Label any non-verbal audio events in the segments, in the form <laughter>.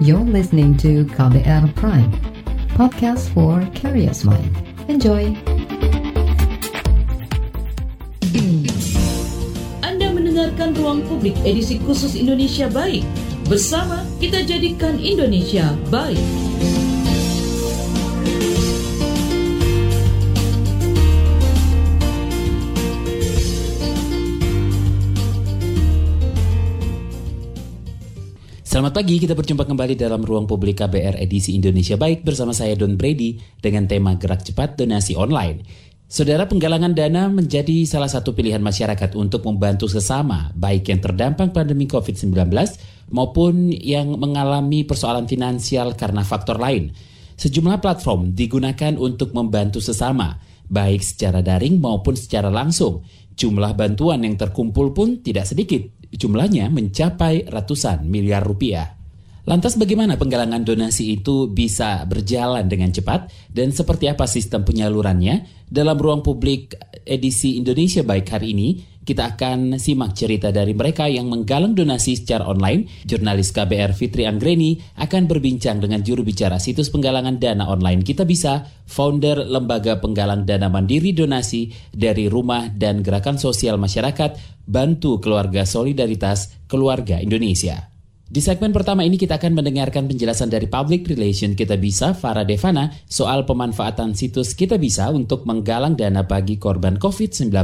You're listening to KBR Prime, podcast for curious mind. Enjoy! Anda mendengarkan Ruang Publik edisi khusus Indonesia Baik. Bersama kita jadikan Indonesia baik. Selamat pagi, kita berjumpa kembali dalam Ruang Publik KBR edisi Indonesia Baik bersama saya Don Brady dengan tema Gerak Cepat Donasi Online. Saudara penggalangan dana menjadi salah satu pilihan masyarakat untuk membantu sesama, baik yang terdampak pandemi COVID-19 maupun yang mengalami persoalan finansial karena faktor lain. Sejumlah platform digunakan untuk membantu sesama, baik secara daring maupun secara langsung. Jumlah bantuan yang terkumpul pun tidak sedikit, Jumlahnya mencapai ratusan miliar rupiah. Lantas bagaimana penggalangan donasi itu bisa berjalan dengan cepat dan seperti apa sistem penyalurannya? Dalam ruang publik edisi Indonesia Baik hari ini, kita akan simak cerita dari mereka yang menggalang donasi secara online. Jurnalis KBR Fitri Anggreni akan berbincang dengan juru bicara situs penggalangan dana online Kita Bisa, founder Lembaga Penggalang Dana Mandiri Donasi dari Rumah dan Gerakan Sosial Masyarakat Bantu Keluarga Solidaritas Keluarga Indonesia. Di segmen pertama ini kita akan mendengarkan penjelasan dari Public Relation Kita Bisa, Farah Devana, soal pemanfaatan situs Kita Bisa untuk menggalang dana bagi korban COVID-19.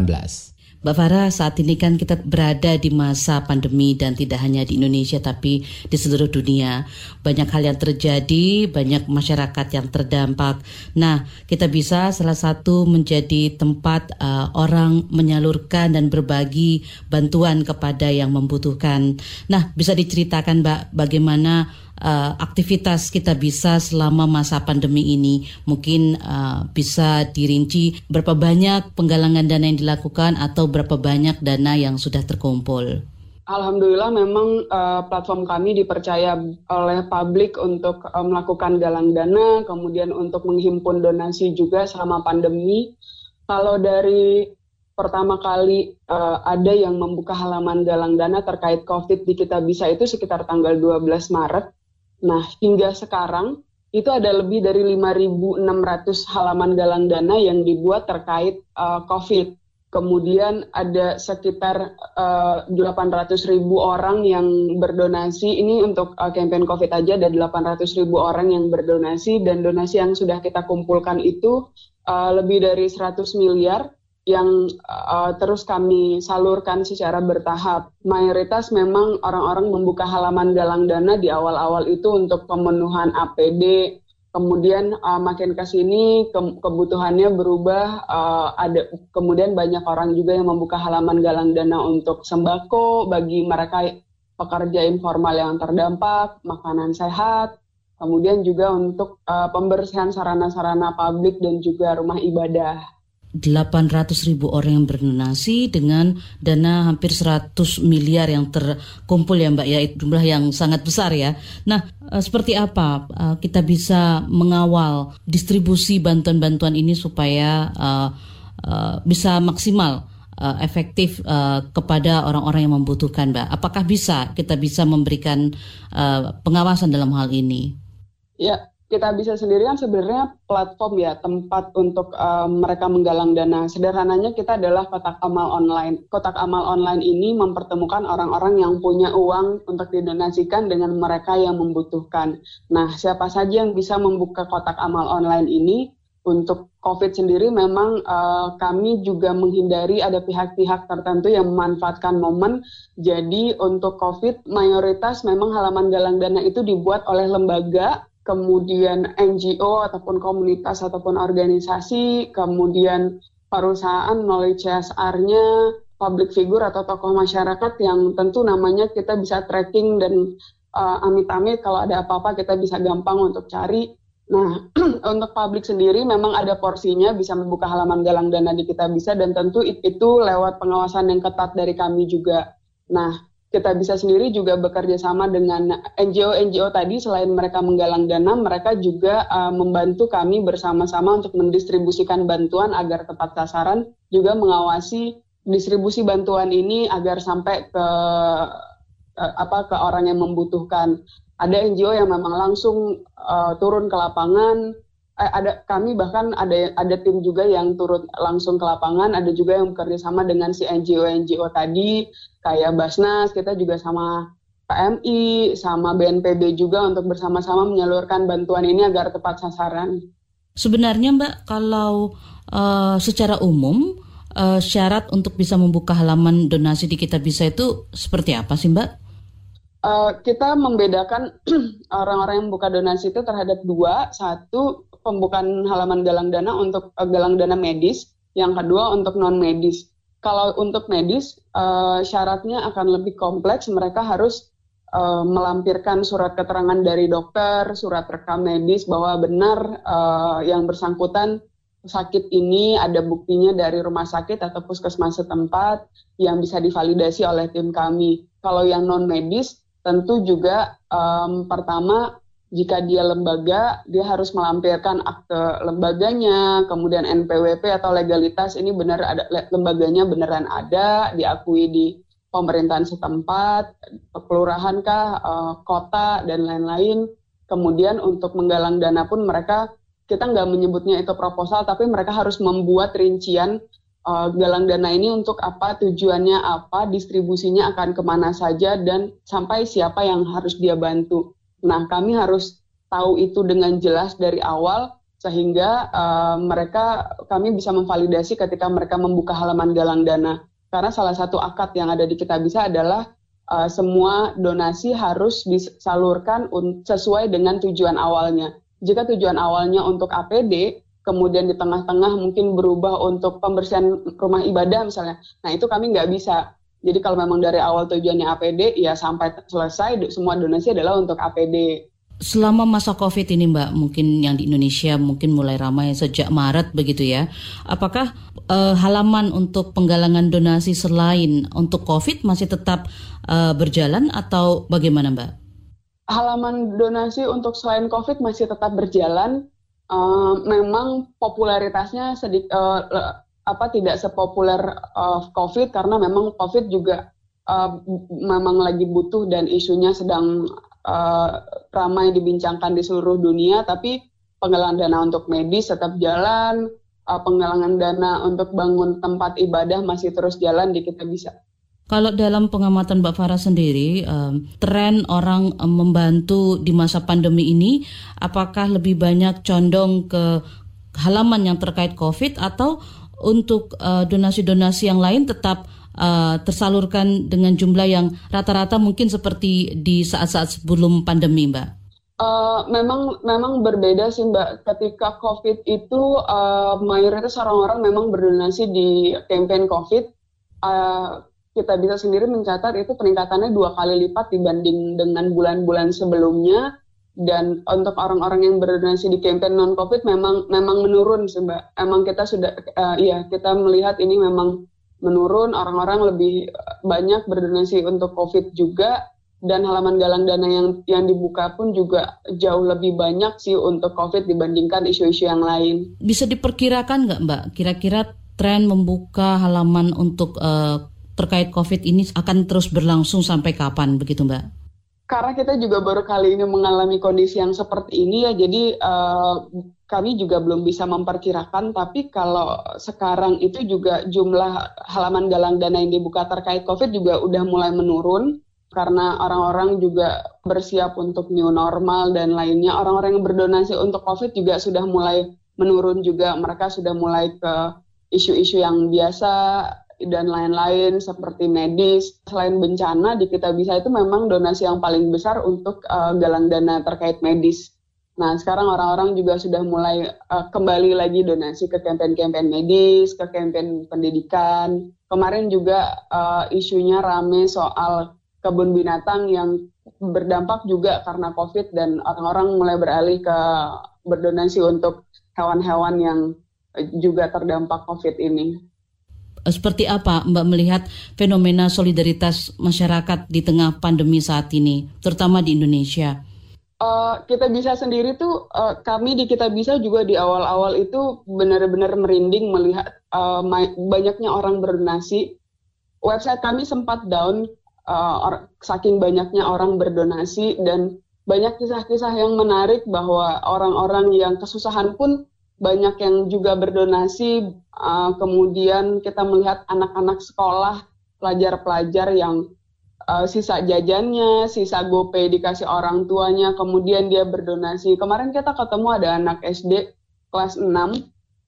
Mbak Farah, saat ini kan kita berada di masa pandemi dan tidak hanya di Indonesia tapi di seluruh dunia. Banyak hal yang terjadi, banyak masyarakat yang terdampak. Nah, kita bisa salah satu menjadi tempat uh, orang menyalurkan dan berbagi bantuan kepada yang membutuhkan. Nah, bisa diceritakan Mbak bagaimana uh, aktivitas kita bisa selama masa pandemi ini. Mungkin uh, bisa dirinci berapa banyak penggalangan dana yang dilakukan atau berapa banyak dana yang sudah terkumpul. Alhamdulillah memang uh, platform kami dipercaya oleh publik untuk uh, melakukan galang dana, kemudian untuk menghimpun donasi juga selama pandemi. Kalau dari pertama kali uh, ada yang membuka halaman galang dana terkait COVID di Kita Bisa itu sekitar tanggal 12 Maret. Nah, hingga sekarang itu ada lebih dari 5.600 halaman galang dana yang dibuat terkait uh, COVID. Kemudian ada sekitar uh, 800 ribu orang yang berdonasi. Ini untuk uh, campaign COVID aja ada 800 ribu orang yang berdonasi dan donasi yang sudah kita kumpulkan itu uh, lebih dari 100 miliar yang uh, terus kami salurkan secara bertahap. Mayoritas memang orang-orang membuka halaman galang dana di awal-awal itu untuk pemenuhan APD. Kemudian uh, makin ke sini ke kebutuhannya berubah. Uh, ada kemudian banyak orang juga yang membuka halaman galang dana untuk sembako bagi mereka pekerja informal yang terdampak, makanan sehat, kemudian juga untuk uh, pembersihan sarana-sarana publik dan juga rumah ibadah. 800 ribu orang yang berdonasi dengan dana hampir 100 miliar yang terkumpul ya Mbak ya jumlah yang sangat besar ya. Nah eh, seperti apa eh, kita bisa mengawal distribusi bantuan-bantuan ini supaya uh, bisa maksimal efektif kepada orang-orang yang membutuhkan Mbak. Apakah bisa kita bisa memberikan pengawasan dalam hal ini? Ya kita bisa sendiri kan sebenarnya platform ya tempat untuk um, mereka menggalang dana. Sederhananya kita adalah kotak amal online. Kotak amal online ini mempertemukan orang-orang yang punya uang untuk didonasikan dengan mereka yang membutuhkan. Nah, siapa saja yang bisa membuka kotak amal online ini? Untuk COVID sendiri memang uh, kami juga menghindari ada pihak-pihak tertentu yang memanfaatkan momen. Jadi untuk COVID mayoritas memang halaman galang dana itu dibuat oleh lembaga kemudian NGO ataupun komunitas ataupun organisasi, kemudian perusahaan melalui CSR-nya, public figure atau tokoh masyarakat yang tentu namanya kita bisa tracking dan uh, amit-amit kalau ada apa-apa kita bisa gampang untuk cari. Nah, <clears throat> untuk publik sendiri memang ada porsinya bisa membuka halaman galang dana di kita bisa dan tentu itu lewat pengawasan yang ketat dari kami juga. Nah, kita bisa sendiri juga bekerja sama dengan NGO-NGO tadi selain mereka menggalang dana, mereka juga uh, membantu kami bersama-sama untuk mendistribusikan bantuan agar tepat sasaran, juga mengawasi distribusi bantuan ini agar sampai ke uh, apa ke orang yang membutuhkan. Ada NGO yang memang langsung uh, turun ke lapangan. Eh, ada kami bahkan ada ada tim juga yang turun langsung ke lapangan. Ada juga yang bekerja sama dengan si NGO NGO tadi kayak Basnas. Kita juga sama PMI sama BNPB juga untuk bersama-sama menyalurkan bantuan ini agar tepat sasaran. Sebenarnya Mbak, kalau uh, secara umum uh, syarat untuk bisa membuka halaman donasi di Kita Bisa itu seperti apa sih Mbak? Uh, kita membedakan <clears throat> orang-orang yang buka donasi itu terhadap dua, satu pembukaan halaman galang dana untuk uh, galang dana medis, yang kedua untuk non medis. Kalau untuk medis uh, syaratnya akan lebih kompleks, mereka harus uh, melampirkan surat keterangan dari dokter, surat rekam medis bahwa benar uh, yang bersangkutan sakit ini ada buktinya dari rumah sakit atau puskesmas setempat yang bisa divalidasi oleh tim kami. Kalau yang non medis tentu juga um, pertama jika dia lembaga dia harus melampirkan akte lembaganya, kemudian NPWP atau legalitas ini benar ada lembaganya beneran ada, diakui di pemerintahan setempat, kelurahan kah, uh, kota dan lain-lain. Kemudian untuk menggalang dana pun mereka kita nggak menyebutnya itu proposal, tapi mereka harus membuat rincian uh, galang dana ini untuk apa, tujuannya apa, distribusinya akan ke mana saja, dan sampai siapa yang harus dia bantu. Nah, kami harus tahu itu dengan jelas dari awal, sehingga uh, mereka kami bisa memvalidasi ketika mereka membuka halaman galang dana. Karena salah satu akad yang ada di kita bisa adalah uh, semua donasi harus disalurkan sesuai dengan tujuan awalnya jika tujuan awalnya untuk APD, kemudian di tengah-tengah mungkin berubah untuk pembersihan rumah ibadah misalnya, nah itu kami nggak bisa. Jadi kalau memang dari awal tujuannya APD, ya sampai selesai semua donasi adalah untuk APD. Selama masa COVID ini Mbak, mungkin yang di Indonesia mungkin mulai ramai sejak Maret begitu ya. Apakah uh, halaman untuk penggalangan donasi selain untuk COVID masih tetap uh, berjalan atau bagaimana Mbak? halaman donasi untuk selain COVID masih tetap berjalan. Uh, memang popularitasnya sedikit uh, apa tidak sepopuler uh, COVID karena memang COVID juga uh, memang lagi butuh dan isunya sedang uh, ramai dibincangkan di seluruh dunia. Tapi penggalangan dana untuk medis tetap jalan, uh, penggalangan dana untuk bangun tempat ibadah masih terus jalan di kita bisa. Kalau dalam pengamatan Mbak Farah sendiri, um, tren orang um, membantu di masa pandemi ini, apakah lebih banyak condong ke halaman yang terkait COVID atau untuk uh, donasi-donasi uh, yang lain tetap uh, tersalurkan dengan jumlah yang rata-rata mungkin seperti di saat-saat sebelum pandemi, Mbak? Uh, memang memang berbeda sih Mbak. Ketika COVID itu uh, mayoritas orang-orang memang berdonasi di campaign COVID. Uh, kita bisa sendiri mencatat itu peningkatannya dua kali lipat dibanding dengan bulan-bulan sebelumnya dan untuk orang-orang yang berdonasi di campaign non covid memang memang menurun sih mbak. Emang kita sudah uh, iya kita melihat ini memang menurun. Orang-orang lebih banyak berdonasi untuk covid juga. Dan halaman galang dana yang yang dibuka pun juga jauh lebih banyak sih untuk covid dibandingkan isu-isu yang lain. Bisa diperkirakan nggak mbak? Kira-kira tren membuka halaman untuk uh, terkait COVID ini akan terus berlangsung sampai kapan begitu Mbak? Karena kita juga baru kali ini mengalami kondisi yang seperti ini ya, jadi uh, kami juga belum bisa memperkirakan. Tapi kalau sekarang itu juga jumlah halaman galang dana yang dibuka terkait COVID juga udah mulai menurun karena orang-orang juga bersiap untuk new normal dan lainnya. Orang-orang yang berdonasi untuk COVID juga sudah mulai menurun juga. Mereka sudah mulai ke isu-isu yang biasa dan lain-lain seperti medis. Selain bencana di kita bisa itu memang donasi yang paling besar untuk uh, galang dana terkait medis. Nah, sekarang orang-orang juga sudah mulai uh, kembali lagi donasi ke kampanye-kampanye medis, ke kampanye pendidikan. Kemarin juga uh, isunya rame soal kebun binatang yang berdampak juga karena COVID dan orang-orang mulai beralih ke berdonasi untuk hewan-hewan yang juga terdampak COVID ini. Seperti apa Mbak melihat fenomena solidaritas masyarakat di tengah pandemi saat ini, terutama di Indonesia? Uh, kita bisa sendiri tuh uh, kami di kita bisa juga di awal-awal itu benar-benar merinding melihat uh, banyaknya orang berdonasi. Website kami sempat down uh, saking banyaknya orang berdonasi dan banyak kisah-kisah yang menarik bahwa orang-orang yang kesusahan pun banyak yang juga berdonasi. Uh, kemudian kita melihat anak-anak sekolah, pelajar-pelajar yang uh, sisa jajannya, sisa gopay dikasih orang tuanya, kemudian dia berdonasi. Kemarin kita ketemu ada anak SD kelas 6, uh,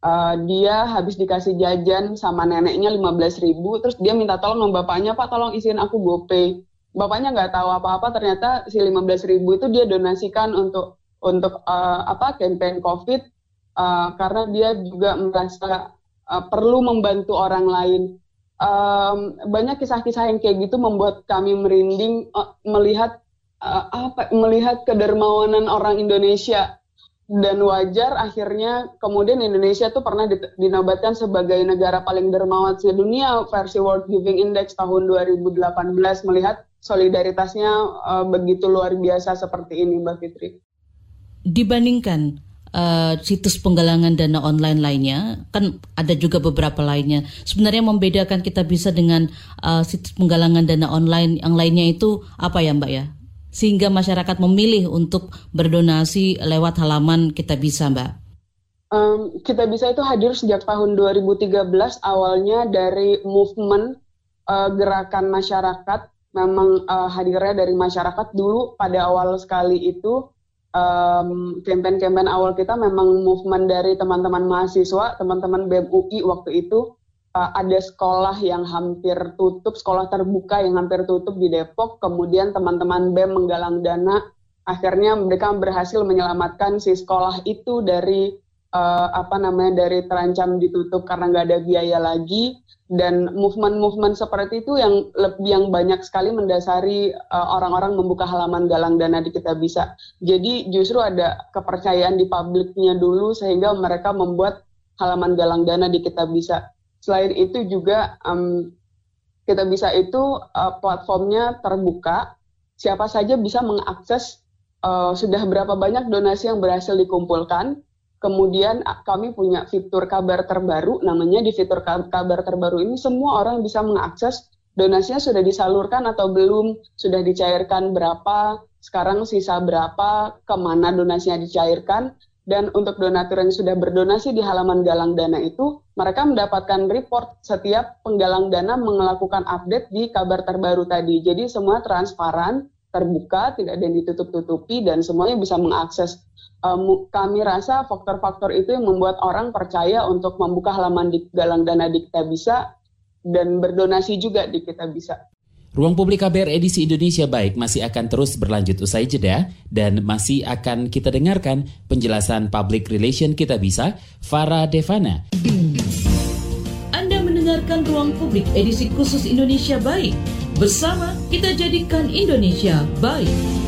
eh, dia habis dikasih jajan sama neneknya 15 ribu, terus dia minta tolong sama bapaknya, Pak tolong isiin aku gopay. Bapaknya nggak tahu apa-apa, ternyata si 15 ribu itu dia donasikan untuk untuk uh, apa campaign COVID uh, karena dia juga merasa uh, perlu membantu orang lain. Um, banyak kisah-kisah yang kayak gitu membuat kami merinding uh, melihat uh, apa melihat kedermawanan orang Indonesia. Dan wajar akhirnya kemudian Indonesia tuh pernah dinobatkan sebagai negara paling dermawan sedunia versi World Giving Index tahun 2018 melihat solidaritasnya uh, begitu luar biasa seperti ini Mbak Fitri. Dibandingkan uh, situs penggalangan dana online lainnya. Kan ada juga beberapa lainnya. Sebenarnya membedakan kita bisa dengan uh, situs penggalangan dana online yang lainnya itu apa ya mbak ya? Sehingga masyarakat memilih untuk berdonasi lewat halaman kita bisa mbak. Um, kita bisa itu hadir sejak tahun 2013 awalnya dari movement uh, gerakan masyarakat. Memang uh, hadirnya dari masyarakat dulu pada awal sekali itu um, campaign-campaign awal kita memang movement dari teman-teman mahasiswa, teman-teman BEM UI waktu itu uh, ada sekolah yang hampir tutup, sekolah terbuka yang hampir tutup di Depok, kemudian teman-teman BEM menggalang dana, akhirnya mereka berhasil menyelamatkan si sekolah itu dari uh, apa namanya dari terancam ditutup karena nggak ada biaya lagi dan movement-movement seperti itu yang lebih yang banyak sekali mendasari uh, orang-orang membuka halaman galang dana di kita bisa. Jadi justru ada kepercayaan di publiknya dulu sehingga mereka membuat halaman galang dana di kita bisa. Selain itu juga um, kita bisa itu uh, platformnya terbuka, siapa saja bisa mengakses uh, sudah berapa banyak donasi yang berhasil dikumpulkan Kemudian kami punya fitur kabar terbaru, namanya di fitur kabar terbaru ini semua orang bisa mengakses donasinya sudah disalurkan atau belum, sudah dicairkan berapa, sekarang sisa berapa, ke mana donasinya dicairkan, dan untuk donatur yang sudah berdonasi di halaman galang dana itu, mereka mendapatkan report setiap penggalang dana melakukan update di kabar terbaru tadi. Jadi semua transparan, terbuka, tidak ada yang ditutup-tutupi, dan semuanya bisa mengakses um, kami rasa faktor-faktor itu yang membuat orang percaya untuk membuka halaman di galang dana di kita bisa dan berdonasi juga di kita bisa. Ruang Publik KBR edisi Indonesia Baik masih akan terus berlanjut usai jeda dan masih akan kita dengarkan penjelasan public relation kita bisa Farah Devana. Anda mendengarkan Ruang Publik edisi khusus Indonesia Baik. Bersama kita jadikan Indonesia baik.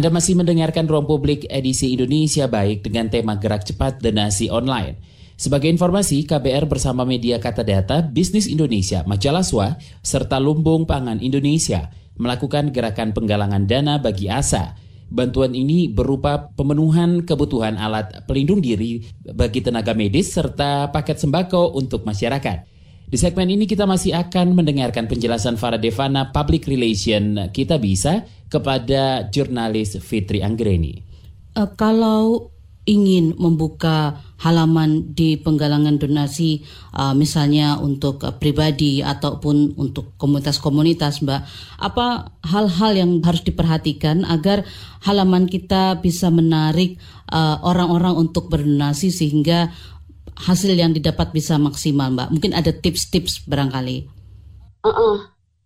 Anda masih mendengarkan Ruang Publik edisi Indonesia Baik dengan tema Gerak Cepat Donasi Online. Sebagai informasi, KBR bersama media Kata Data, Bisnis Indonesia, Majalah Swa, serta Lumbung Pangan Indonesia melakukan gerakan penggalangan dana bagi ASA. Bantuan ini berupa pemenuhan kebutuhan alat pelindung diri bagi tenaga medis serta paket sembako untuk masyarakat. Di segmen ini kita masih akan mendengarkan penjelasan Farah Devana Public Relation Kita Bisa kepada jurnalis Fitri Anggreni. Uh, kalau ingin membuka halaman di penggalangan donasi uh, misalnya untuk uh, pribadi ataupun untuk komunitas-komunitas Mbak apa hal-hal yang harus diperhatikan agar halaman kita bisa menarik orang-orang uh, untuk berdonasi sehingga hasil yang didapat bisa maksimal, Mbak? Mungkin ada tips-tips barangkali. Uh -uh.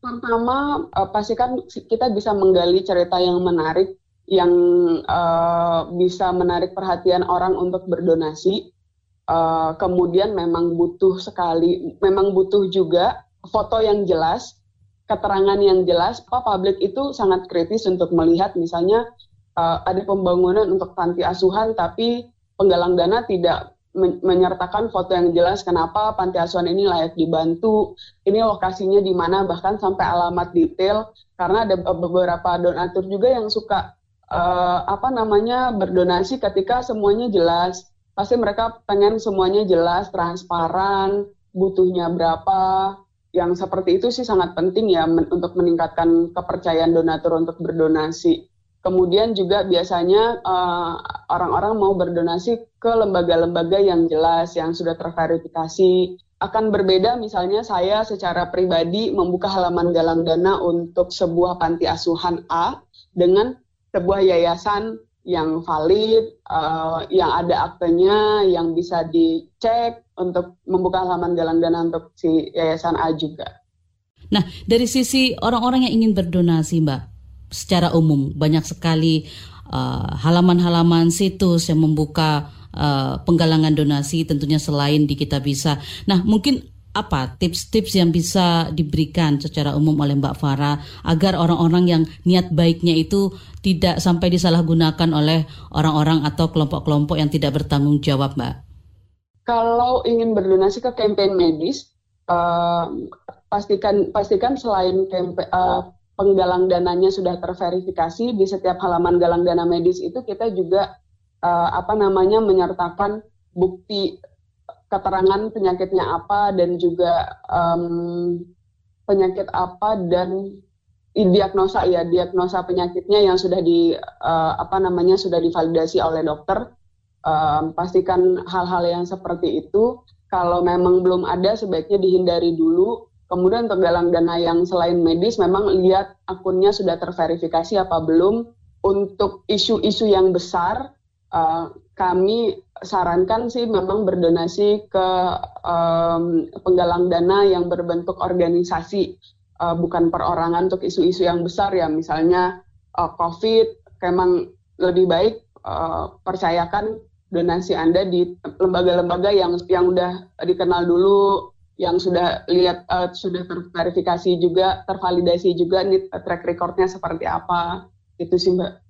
Pertama, uh, pastikan kita bisa menggali cerita yang menarik, yang uh, bisa menarik perhatian orang untuk berdonasi. Uh, kemudian memang butuh sekali, memang butuh juga foto yang jelas, keterangan yang jelas. Pak publik itu sangat kritis untuk melihat misalnya uh, ada pembangunan untuk panti asuhan, tapi penggalang dana tidak menyertakan foto yang jelas kenapa panti asuhan ini layak dibantu, ini lokasinya di mana bahkan sampai alamat detail karena ada beberapa donatur juga yang suka uh, apa namanya berdonasi ketika semuanya jelas. Pasti mereka pengen semuanya jelas, transparan, butuhnya berapa. Yang seperti itu sih sangat penting ya men untuk meningkatkan kepercayaan donatur untuk berdonasi. Kemudian juga biasanya eh, orang-orang uh, mau berdonasi ke lembaga-lembaga yang jelas, yang sudah terverifikasi. Akan berbeda misalnya saya secara pribadi membuka halaman galang dana untuk sebuah panti asuhan A dengan sebuah yayasan yang valid, uh, yang ada aktenya, yang bisa dicek untuk membuka halaman galang dana untuk si yayasan A juga. Nah, dari sisi orang-orang yang ingin berdonasi, Mbak, secara umum banyak sekali uh, halaman-halaman uh, situs yang membuka uh, penggalangan donasi, tentunya selain di kita bisa. Nah, mungkin apa tips-tips yang bisa diberikan secara umum oleh Mbak Farah agar orang-orang yang niat baiknya itu tidak sampai disalahgunakan oleh orang-orang atau kelompok-kelompok yang tidak bertanggung jawab, Mbak? Kalau ingin berdonasi ke kampanye medis, uh, pastikan pastikan selain uh, penggalang dananya sudah terverifikasi di setiap halaman galang dana medis itu kita juga uh, apa namanya menyertakan bukti keterangan penyakitnya apa dan juga um, penyakit apa dan diagnosa ya diagnosa penyakitnya yang sudah di uh, apa namanya sudah divalidasi oleh dokter. Um, pastikan hal-hal yang seperti itu kalau memang belum ada sebaiknya dihindari dulu kemudian untuk galang dana yang selain medis memang lihat akunnya sudah terverifikasi apa belum. Untuk isu-isu yang besar uh, kami sarankan sih memang berdonasi ke penggalang dana yang berbentuk organisasi, uh, bukan perorangan untuk isu-isu yang besar ya, misalnya uh, COVID, memang lebih baik percayakan donasi Anda di lembaga-lembaga yang yang udah dikenal dulu, yang sudah lihat uh, sudah terverifikasi juga, tervalidasi juga nih track recordnya seperti apa, itu sih Mbak.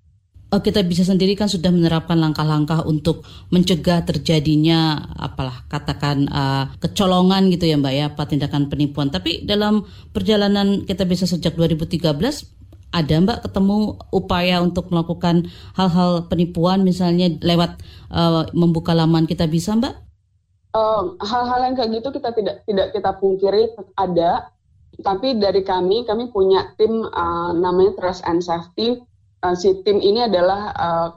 Oh, kita bisa sendiri kan sudah menerapkan langkah-langkah untuk mencegah terjadinya apalah katakan uh, kecolongan gitu ya Mbak ya, apa tindakan penipuan. Tapi dalam perjalanan kita bisa sejak 2013 ada Mbak ketemu upaya untuk melakukan hal-hal penipuan misalnya lewat uh, membuka laman kita bisa Mbak? Hal-hal uh, yang kayak gitu kita tidak tidak kita pungkiri ada, tapi dari kami kami punya tim uh, namanya Trust and Safety. Uh, si tim ini adalah uh,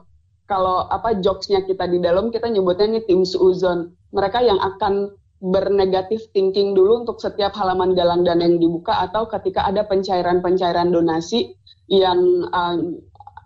kalau apa jokesnya kita di dalam kita nyebutnya ini tim suzon. Mereka yang akan bernegatif thinking dulu untuk setiap halaman galang dana yang dibuka atau ketika ada pencairan-pencairan donasi yang uh,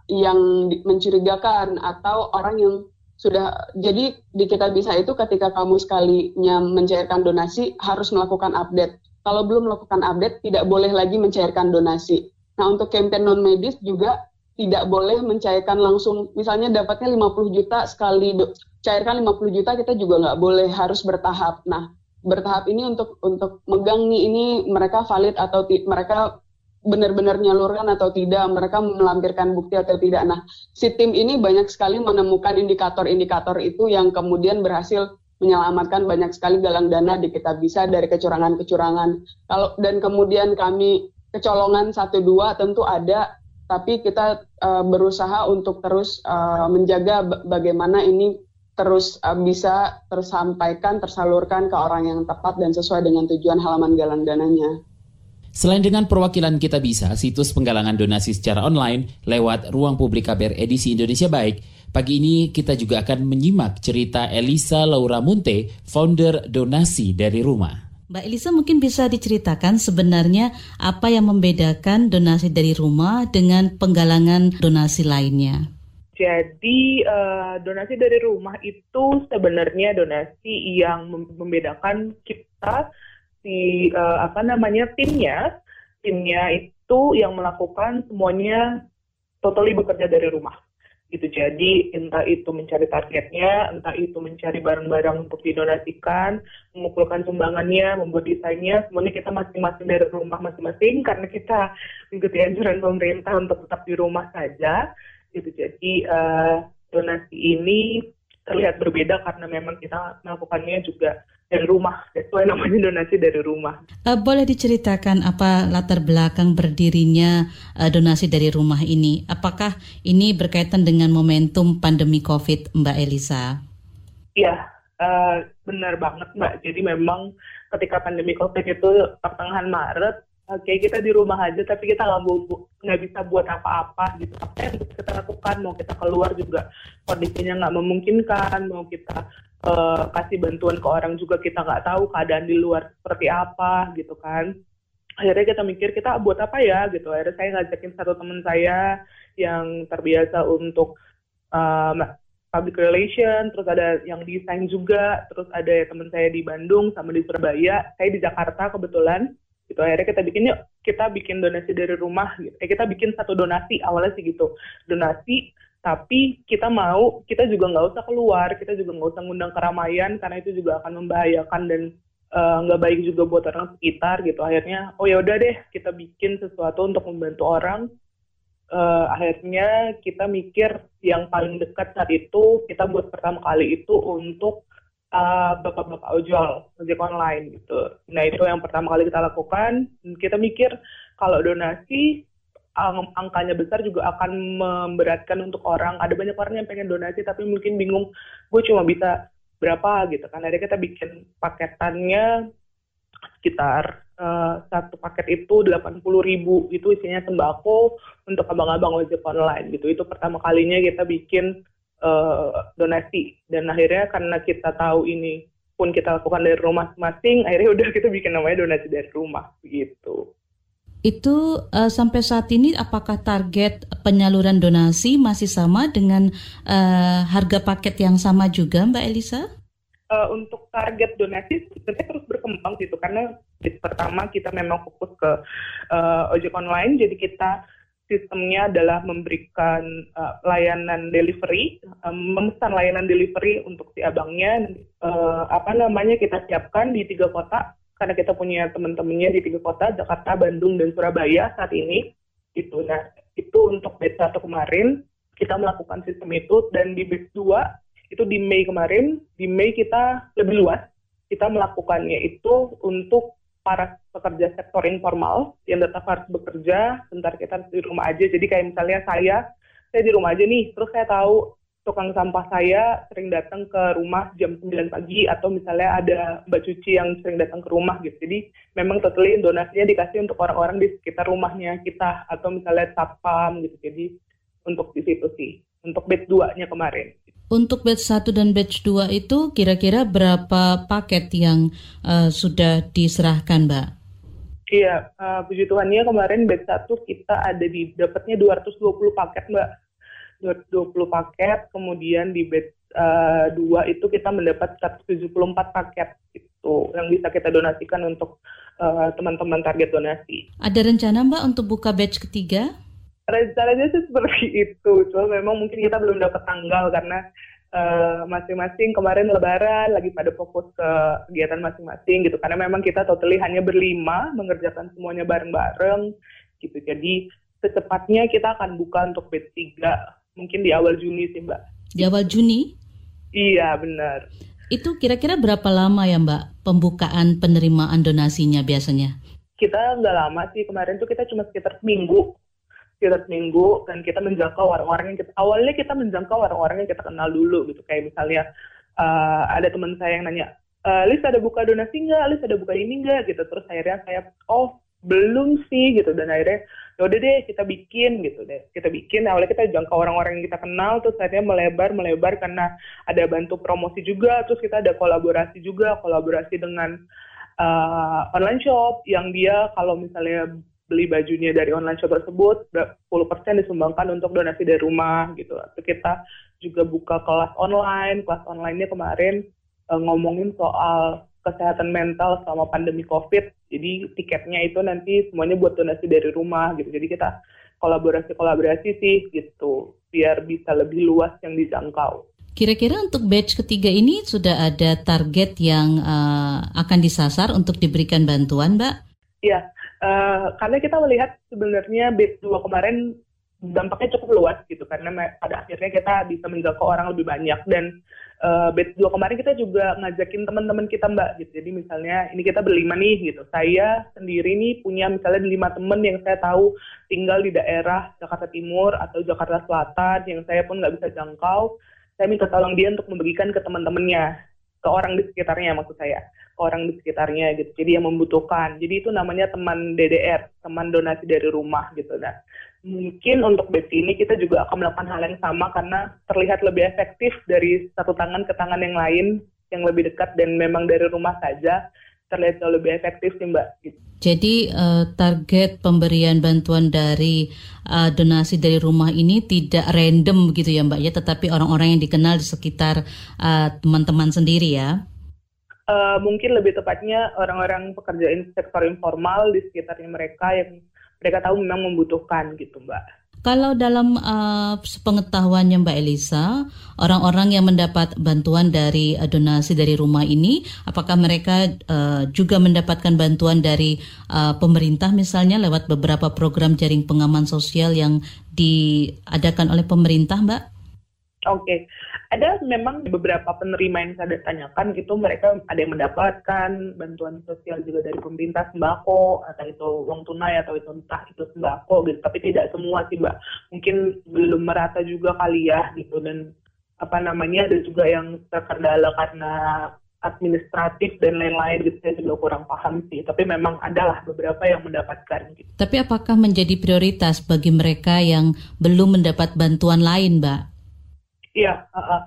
yang mencurigakan atau orang yang sudah jadi di kita bisa itu ketika kamu sekalinya mencairkan donasi harus melakukan update. Kalau belum melakukan update tidak boleh lagi mencairkan donasi. Nah, untuk campaign non medis juga tidak boleh mencairkan langsung misalnya dapatnya 50 juta sekali cairkan 50 juta kita juga nggak boleh harus bertahap nah bertahap ini untuk untuk megang nih ini mereka valid atau mereka benar-benar nyalurkan atau tidak mereka melampirkan bukti atau tidak nah si tim ini banyak sekali menemukan indikator-indikator itu yang kemudian berhasil menyelamatkan banyak sekali galang dana di kita bisa dari kecurangan-kecurangan kalau dan kemudian kami kecolongan satu dua tentu ada tapi kita uh, berusaha untuk terus uh, menjaga bagaimana ini terus uh, bisa tersampaikan, tersalurkan ke orang yang tepat dan sesuai dengan tujuan halaman galang dananya. Selain dengan perwakilan Kita Bisa, situs penggalangan donasi secara online lewat ruang publik KBR edisi Indonesia Baik, pagi ini kita juga akan menyimak cerita Elisa Laura Munte, founder donasi dari rumah. Mbak Elisa mungkin bisa diceritakan sebenarnya apa yang membedakan donasi dari rumah dengan penggalangan donasi lainnya. Jadi uh, donasi dari rumah itu sebenarnya donasi yang membedakan kita si uh, apa namanya timnya, timnya itu yang melakukan semuanya totally bekerja dari rumah. Gitu jadi entah itu mencari targetnya entah itu mencari barang-barang untuk didonasikan mengumpulkan sumbangannya membuat desainnya semuanya kita masing-masing dari rumah masing-masing karena kita mengikuti anjuran pemerintah untuk tetap di rumah saja. Gitu jadi uh, donasi ini terlihat berbeda karena memang kita melakukannya juga dari rumah. Sesuai namanya donasi dari rumah. Uh, boleh diceritakan apa latar belakang berdirinya uh, donasi dari rumah ini? Apakah ini berkaitan dengan momentum pandemi COVID, Mbak Elisa? Iya, uh, benar banget Mbak. Jadi memang ketika pandemi COVID itu pertengahan Maret, oke kita di rumah aja tapi kita nggak bisa buat apa-apa gitu. Apa yang kita lakukan mau kita keluar juga kondisinya nggak memungkinkan mau kita uh, kasih bantuan ke orang juga kita nggak tahu keadaan di luar seperti apa gitu kan. Akhirnya kita mikir kita buat apa ya? gitu. Akhirnya saya ngajakin satu teman saya yang terbiasa untuk uh, public relation, terus ada yang desain juga, terus ada teman saya di Bandung sama di Surabaya, saya di Jakarta kebetulan gitu. Akhirnya kita bikin yuk kita bikin donasi dari rumah gitu. eh kita bikin satu donasi awalnya sih gitu. Donasi tapi kita mau kita juga nggak usah keluar kita juga nggak usah ngundang keramaian karena itu juga akan membahayakan dan eh, nggak uh, baik juga buat orang sekitar gitu. Akhirnya oh ya udah deh kita bikin sesuatu untuk membantu orang. Uh, akhirnya kita mikir yang paling dekat saat itu kita buat pertama kali itu untuk uh, bapak-bapak ojol ojek online gitu. Nah itu yang pertama kali kita lakukan. Kita mikir kalau donasi ang angkanya besar juga akan memberatkan untuk orang. Ada banyak orang yang pengen donasi tapi mungkin bingung, gue cuma bisa berapa gitu kan. Akhirnya kita bikin paketannya sekitar uh, satu paket itu 80 ribu itu isinya sembako untuk abang-abang ojek online gitu. Itu pertama kalinya kita bikin uh, donasi dan akhirnya karena kita tahu ini pun kita lakukan dari rumah masing-masing akhirnya udah kita bikin namanya donasi dari rumah gitu itu uh, sampai saat ini apakah target penyaluran donasi masih sama dengan uh, harga paket yang sama juga Mbak Elisa? Uh, untuk target donasi sebenarnya terus berkembang gitu karena pertama kita memang fokus ke uh, ojek online jadi kita sistemnya adalah memberikan uh, layanan delivery, um, memesan layanan delivery untuk si abangnya. Uh, apa namanya kita siapkan di tiga kota karena kita punya teman-temannya di tiga kota Jakarta, Bandung, dan Surabaya saat ini. Itu nah itu untuk batch satu kemarin kita melakukan sistem itu dan di batch 2 itu di Mei kemarin di Mei kita lebih luas kita melakukannya itu untuk para pekerja sektor informal yang tetap harus bekerja, sebentar kita di rumah aja. Jadi kayak misalnya saya, saya di rumah aja nih, terus saya tahu tukang sampah saya sering datang ke rumah jam 9 pagi atau misalnya ada mbak cuci yang sering datang ke rumah gitu. Jadi memang totally donasinya dikasih untuk orang-orang di sekitar rumahnya kita atau misalnya satpam gitu. Jadi untuk di situ sih. Untuk bed 2-nya kemarin. Untuk batch 1 dan batch 2 itu kira-kira berapa paket yang uh, sudah diserahkan, Mbak? Iya, uh, puji Tuhannya kemarin batch 1 kita ada di dapatnya 220 paket, Mbak. 220 paket, kemudian di batch uh, eh, 2 itu kita mendapat 174 paket itu yang bisa kita donasikan untuk teman-teman uh, target donasi. Ada rencana Mbak untuk buka batch ketiga? rencananya sih seperti itu cuma memang mungkin kita belum dapat tanggal karena uh, masing-masing kemarin lebaran lagi pada fokus ke kegiatan masing-masing gitu. Karena memang kita totally hanya berlima mengerjakan semuanya bareng-bareng gitu. Jadi secepatnya kita akan buka untuk batch 3 mungkin di awal Juni sih mbak. Di awal Juni? Iya benar. Itu kira-kira berapa lama ya mbak pembukaan penerimaan donasinya biasanya? Kita nggak lama sih. Kemarin tuh kita cuma sekitar minggu sekitar seminggu dan kita menjangkau orang-orang yang kita awalnya kita menjangkau orang-orang yang kita kenal dulu gitu. Kayak misalnya uh, ada teman saya yang nanya uh, Lis ada buka donasi nggak? Lis ada buka ini nggak? Gitu. Terus akhirnya saya oh belum sih gitu. Dan akhirnya ya udah deh kita bikin gitu deh. Kita bikin awalnya kita jangkau orang-orang yang kita kenal terus akhirnya melebar melebar karena ada bantu promosi juga terus kita ada kolaborasi juga kolaborasi dengan uh, online shop yang dia kalau misalnya beli bajunya dari online shop tersebut 10% disumbangkan untuk donasi dari rumah gitu. Kita juga buka kelas online, kelas online-nya kemarin uh, ngomongin soal kesehatan mental selama pandemi COVID. Jadi tiketnya itu nanti semuanya buat donasi dari rumah gitu. Jadi kita kolaborasi-kolaborasi sih gitu, biar bisa lebih luas yang dijangkau. Kira-kira untuk batch ketiga ini sudah ada target yang uh, akan disasar untuk diberikan bantuan, Mbak? Iya, Uh, karena kita melihat sebenarnya bid 2 kemarin dampaknya cukup luas gitu karena pada akhirnya kita bisa menjangkau orang lebih banyak. Dan uh, bet dua kemarin kita juga ngajakin teman-teman kita mbak gitu. Jadi misalnya ini kita berlima nih gitu. Saya sendiri nih punya misalnya lima teman yang saya tahu tinggal di daerah Jakarta Timur atau Jakarta Selatan yang saya pun nggak bisa jangkau. Saya minta tolong dia untuk membagikan ke teman-temannya ke orang di sekitarnya maksud saya orang di sekitarnya gitu jadi yang membutuhkan jadi itu namanya teman DDR teman donasi dari rumah gitu nah mungkin untuk batch ini kita juga akan melakukan hal yang sama karena terlihat lebih efektif dari satu tangan ke tangan yang lain yang lebih dekat dan memang dari rumah saja terlihat jauh lebih efektif sih mbak. Jadi uh, target pemberian bantuan dari uh, donasi dari rumah ini tidak random gitu ya mbak ya, tetapi orang-orang yang dikenal di sekitar uh, teman-teman sendiri ya? Uh, mungkin lebih tepatnya orang-orang pekerja sektor informal di sekitarnya mereka yang mereka tahu memang membutuhkan gitu Mbak. Kalau dalam uh, pengetahuannya Mbak Elisa, orang-orang yang mendapat bantuan dari uh, donasi dari rumah ini, apakah mereka uh, juga mendapatkan bantuan dari uh, pemerintah misalnya lewat beberapa program jaring pengaman sosial yang diadakan oleh pemerintah, Mbak? Oke, okay. ada memang beberapa penerima yang saya tanyakan gitu, mereka ada yang mendapatkan bantuan sosial juga dari pemerintah sembako, atau itu uang tunai atau itu entah itu sembako gitu, tapi tidak semua sih mbak, mungkin belum merata juga kali ya gitu, dan apa namanya ada juga yang terkendala karena administratif dan lain-lain gitu saya juga kurang paham sih tapi memang adalah beberapa yang mendapatkan gitu. Tapi apakah menjadi prioritas bagi mereka yang belum mendapat bantuan lain, Mbak? Iya, uh, uh,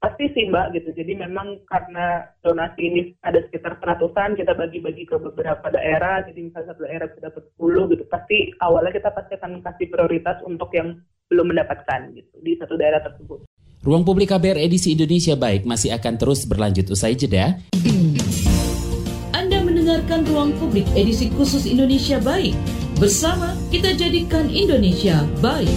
pasti sih Mbak gitu. Jadi memang karena donasi ini ada sekitar seratusan, kita bagi-bagi ke beberapa daerah. Jadi misalnya satu daerah bisa dapat 10 gitu. Pasti awalnya kita pasti akan kasih prioritas untuk yang belum mendapatkan gitu di satu daerah tersebut. Ruang Publik KBR edisi Indonesia Baik masih akan terus berlanjut usai jeda. Anda mendengarkan Ruang Publik edisi khusus Indonesia Baik. Bersama kita jadikan Indonesia baik.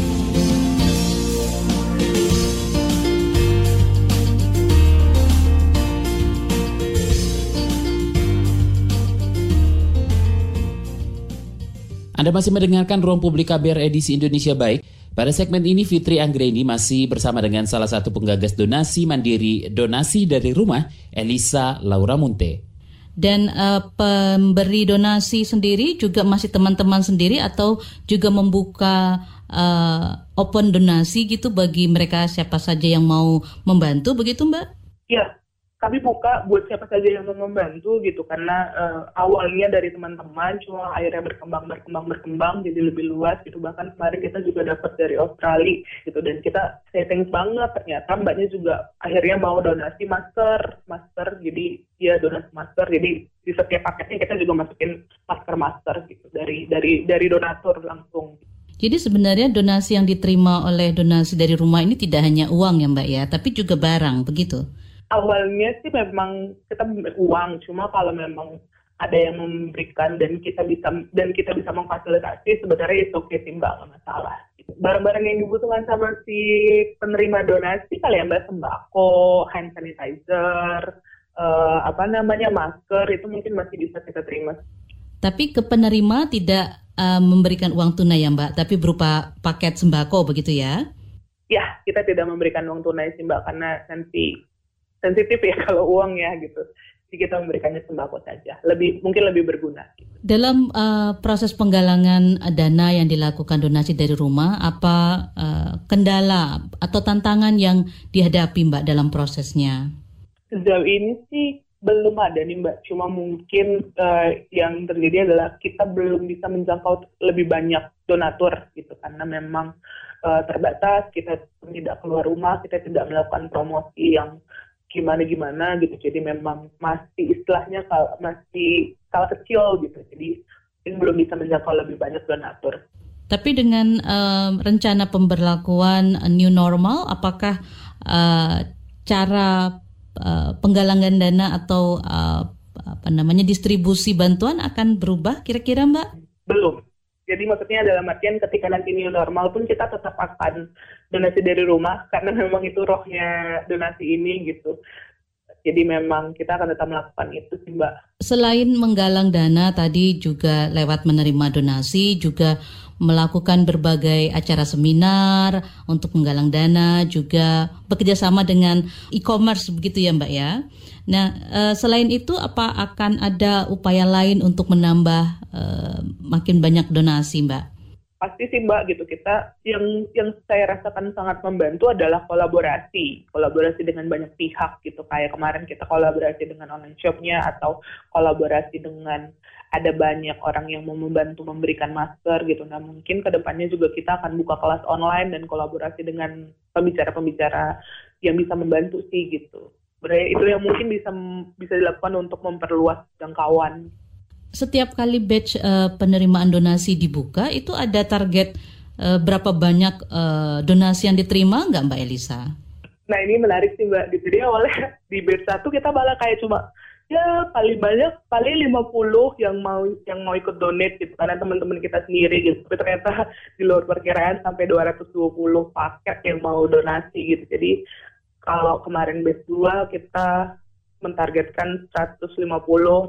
Anda masih mendengarkan Ruang Publik KBR edisi Indonesia Baik. Pada segmen ini Fitri Anggreni masih bersama dengan salah satu penggagas donasi mandiri donasi dari rumah, Elisa Laura Munte. Dan uh, pemberi donasi sendiri juga masih teman-teman sendiri atau juga membuka uh, open donasi gitu bagi mereka siapa saja yang mau membantu begitu Mbak? Iya, kami buka buat siapa saja yang mau membantu gitu karena uh, awalnya dari teman-teman cuma akhirnya berkembang berkembang berkembang jadi lebih luas gitu. Bahkan kemarin kita juga dapat dari Australia gitu dan kita setting banget. Ternyata mbaknya juga akhirnya mau donasi masker masker jadi ya donasi masker. Jadi di setiap paketnya kita juga masukin masker masker gitu dari dari dari donatur langsung. Jadi sebenarnya donasi yang diterima oleh donasi dari rumah ini tidak hanya uang ya Mbak ya, tapi juga barang, begitu? Awalnya sih memang kita uang cuma kalau memang ada yang memberikan dan kita bisa dan kita bisa memfasilitasi sebenarnya itu oke sih mbak nggak masalah. Barang-barang yang dibutuhkan sama si penerima donasi kali ya mbak sembako hand sanitizer uh, apa namanya masker itu mungkin masih bisa kita terima. Tapi ke penerima tidak uh, memberikan uang tunai ya mbak? Tapi berupa paket sembako begitu ya? Ya kita tidak memberikan uang tunai sih mbak karena nanti sensitif ya <laughs> kalau uang ya gitu. Jadi kita memberikannya sembako saja, lebih mungkin lebih berguna. Dalam uh, proses penggalangan dana yang dilakukan donasi dari rumah, apa uh, kendala atau tantangan yang dihadapi Mbak dalam prosesnya? Sejauh ini sih belum ada nih Mbak, cuma mungkin uh, yang terjadi adalah kita belum bisa menjangkau lebih banyak donatur gitu karena memang uh, terbatas, kita tidak keluar rumah, kita tidak melakukan promosi yang gimana gimana gitu jadi memang masih istilahnya kalau masih skala kecil gitu jadi ini belum bisa menjangkau lebih banyak donatur. Tapi dengan uh, rencana pemberlakuan new normal, apakah uh, cara uh, penggalangan dana atau uh, apa namanya distribusi bantuan akan berubah kira-kira Mbak? Belum. Jadi maksudnya dalam artian ketika nanti new normal pun kita tetap akan donasi dari rumah karena memang itu rohnya donasi ini gitu. Jadi memang kita akan tetap melakukan itu sih Mbak. Selain menggalang dana tadi juga lewat menerima donasi juga melakukan berbagai acara seminar untuk menggalang dana, juga bekerja sama dengan e-commerce begitu ya Mbak ya. Nah, uh, selain itu apa akan ada upaya lain untuk menambah uh, makin banyak donasi, Mbak? pasti sih mbak gitu kita yang yang saya rasakan sangat membantu adalah kolaborasi kolaborasi dengan banyak pihak gitu kayak kemarin kita kolaborasi dengan online shopnya atau kolaborasi dengan ada banyak orang yang mau membantu memberikan masker gitu nah mungkin ke depannya juga kita akan buka kelas online dan kolaborasi dengan pembicara-pembicara yang bisa membantu sih gitu Berarti itu yang mungkin bisa bisa dilakukan untuk memperluas jangkauan setiap kali batch uh, penerimaan donasi dibuka itu ada target uh, berapa banyak uh, donasi yang diterima nggak Mbak Elisa? Nah ini menarik sih Mbak. Jadi awalnya di batch satu kita malah kayak cuma ya paling banyak paling 50 yang mau yang mau ikut donate gitu karena teman-teman kita sendiri gitu tapi ternyata di luar perkiraan sampai 220 paket yang mau donasi gitu jadi kalau kemarin batch 2 kita mentargetkan 150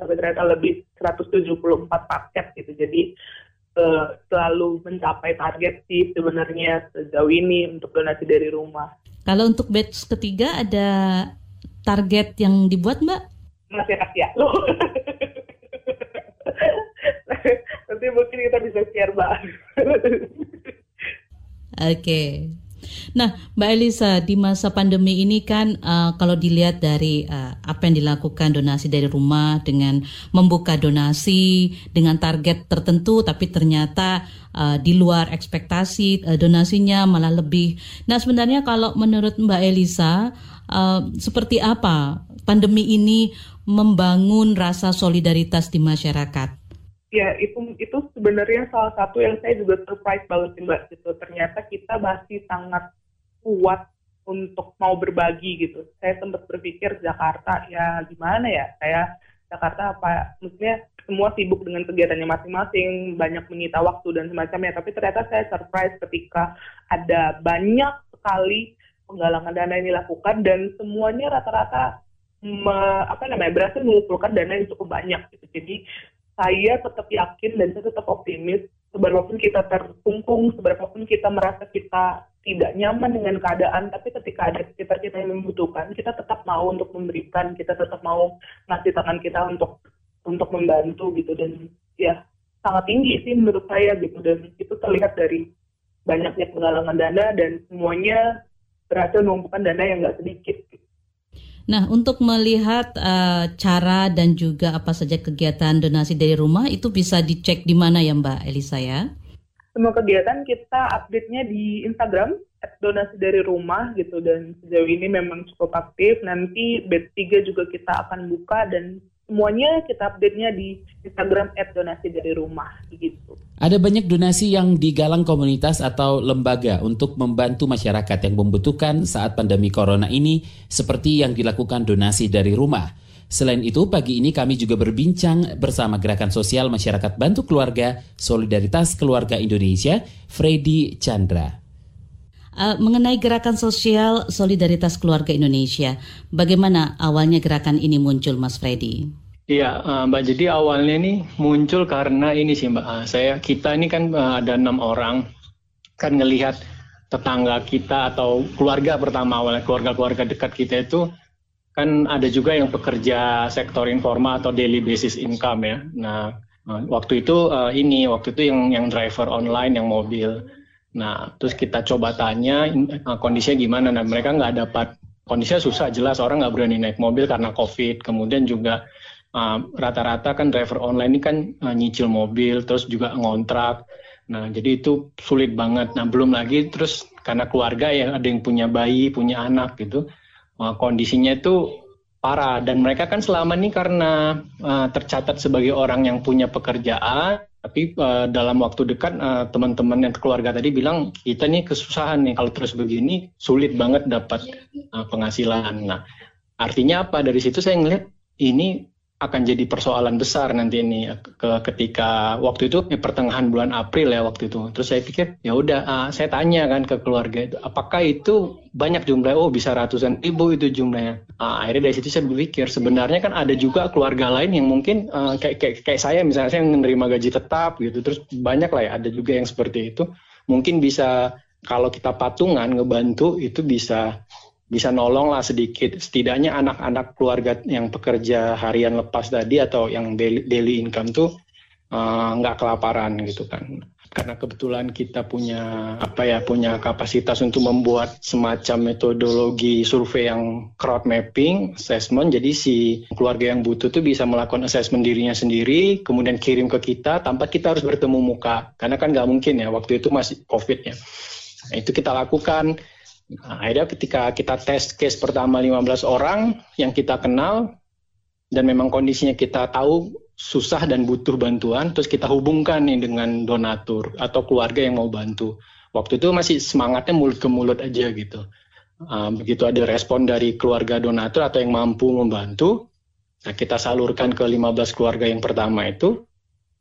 tapi ternyata lebih 174 paket gitu jadi uh, selalu mencapai target sih sebenarnya sejauh ini untuk donasi dari rumah. Kalau untuk batch ketiga ada target yang dibuat Mbak? Masih rahasia loh. <laughs> Nanti mungkin kita bisa share Mbak. Oke. Okay. Nah, Mbak Elisa, di masa pandemi ini kan uh, kalau dilihat dari uh, apa yang dilakukan donasi dari rumah dengan membuka donasi dengan target tertentu, tapi ternyata uh, di luar ekspektasi uh, donasinya malah lebih. Nah, sebenarnya kalau menurut Mbak Elisa, uh, seperti apa pandemi ini membangun rasa solidaritas di masyarakat? ya itu itu sebenarnya salah satu yang saya juga surprise banget sih mbak gitu. Ternyata kita masih sangat kuat untuk mau berbagi gitu. Saya sempat berpikir Jakarta ya gimana ya? Saya Jakarta apa? Maksudnya semua sibuk dengan kegiatannya masing-masing banyak menyita waktu dan semacamnya. Tapi ternyata saya surprise ketika ada banyak sekali penggalangan dana yang dilakukan dan semuanya rata-rata apa namanya berhasil mengumpulkan dana yang cukup banyak gitu jadi saya tetap yakin dan saya tetap optimis seberapapun kita terkungkung, seberapapun kita merasa kita tidak nyaman dengan keadaan, tapi ketika ada sekitar kita yang membutuhkan, kita tetap mau untuk memberikan, kita tetap mau ngasih tangan kita untuk untuk membantu gitu dan ya sangat tinggi sih menurut saya gitu dan itu terlihat dari banyaknya penggalangan dana dan semuanya berhasil mengumpulkan dana yang nggak sedikit. Gitu. Nah, untuk melihat uh, cara dan juga apa saja kegiatan donasi dari rumah itu bisa dicek di mana ya Mbak Elisa ya? Semua kegiatan kita update-nya di Instagram donasi dari rumah gitu dan sejauh ini memang cukup aktif. Nanti batch 3 juga kita akan buka dan semuanya kita update-nya di Instagram @donasi dari rumah gitu. Ada banyak donasi yang digalang komunitas atau lembaga untuk membantu masyarakat yang membutuhkan saat pandemi corona ini seperti yang dilakukan donasi dari rumah. Selain itu, pagi ini kami juga berbincang bersama Gerakan Sosial Masyarakat Bantu Keluarga Solidaritas Keluarga Indonesia, Freddy Chandra. Uh, mengenai gerakan sosial solidaritas keluarga Indonesia, bagaimana awalnya gerakan ini muncul, Mas Freddy? Iya, uh, Mbak. Jadi awalnya ini muncul karena ini sih, Mbak. Uh, saya kita ini kan uh, ada enam orang kan ngelihat tetangga kita atau keluarga pertama awalnya keluarga-keluarga dekat kita itu kan ada juga yang pekerja sektor informal atau daily basis income ya. Nah, waktu itu ini waktu itu yang yang driver online yang mobil Nah, terus kita coba tanya kondisinya gimana. Nah, mereka nggak dapat kondisinya susah jelas orang nggak berani naik mobil karena COVID. Kemudian juga rata-rata uh, kan driver online ini kan uh, nyicil mobil, terus juga ngontrak. Nah, jadi itu sulit banget. Nah, belum lagi terus karena keluarga ya ada yang punya bayi, punya anak gitu. Uh, kondisinya itu parah dan mereka kan selama ini karena uh, tercatat sebagai orang yang punya pekerjaan tapi uh, dalam waktu dekat uh, teman-teman yang keluarga tadi bilang kita nih kesusahan nih kalau terus begini sulit banget dapat uh, penghasilan. Nah, artinya apa? Dari situ saya ngeliat ini akan jadi persoalan besar nanti ini ke ketika waktu itu ya, pertengahan bulan April ya waktu itu. Terus saya pikir ya udah uh, saya tanya kan ke keluarga itu apakah itu banyak jumlah oh bisa ratusan ribu itu jumlahnya. Uh, akhirnya dari situ saya berpikir sebenarnya kan ada juga keluarga lain yang mungkin uh, kayak, kayak kayak saya misalnya saya menerima gaji tetap gitu. Terus banyak lah ya ada juga yang seperti itu. Mungkin bisa kalau kita patungan ngebantu itu bisa bisa nolong lah sedikit. Setidaknya anak-anak keluarga yang pekerja harian lepas tadi atau yang daily, income tuh uh, nggak kelaparan gitu kan. Karena kebetulan kita punya apa ya punya kapasitas untuk membuat semacam metodologi survei yang crowd mapping assessment. Jadi si keluarga yang butuh tuh bisa melakukan assessment dirinya sendiri kemudian kirim ke kita tanpa kita harus bertemu muka. Karena kan nggak mungkin ya waktu itu masih covid ya. Nah, itu kita lakukan Nah, akhirnya ketika kita tes case pertama 15 orang yang kita kenal dan memang kondisinya kita tahu susah dan butuh bantuan, terus kita hubungkan nih dengan donatur atau keluarga yang mau bantu. Waktu itu masih semangatnya mulut ke mulut aja gitu. Uh, begitu ada respon dari keluarga donatur atau yang mampu membantu, nah kita salurkan ke 15 keluarga yang pertama itu,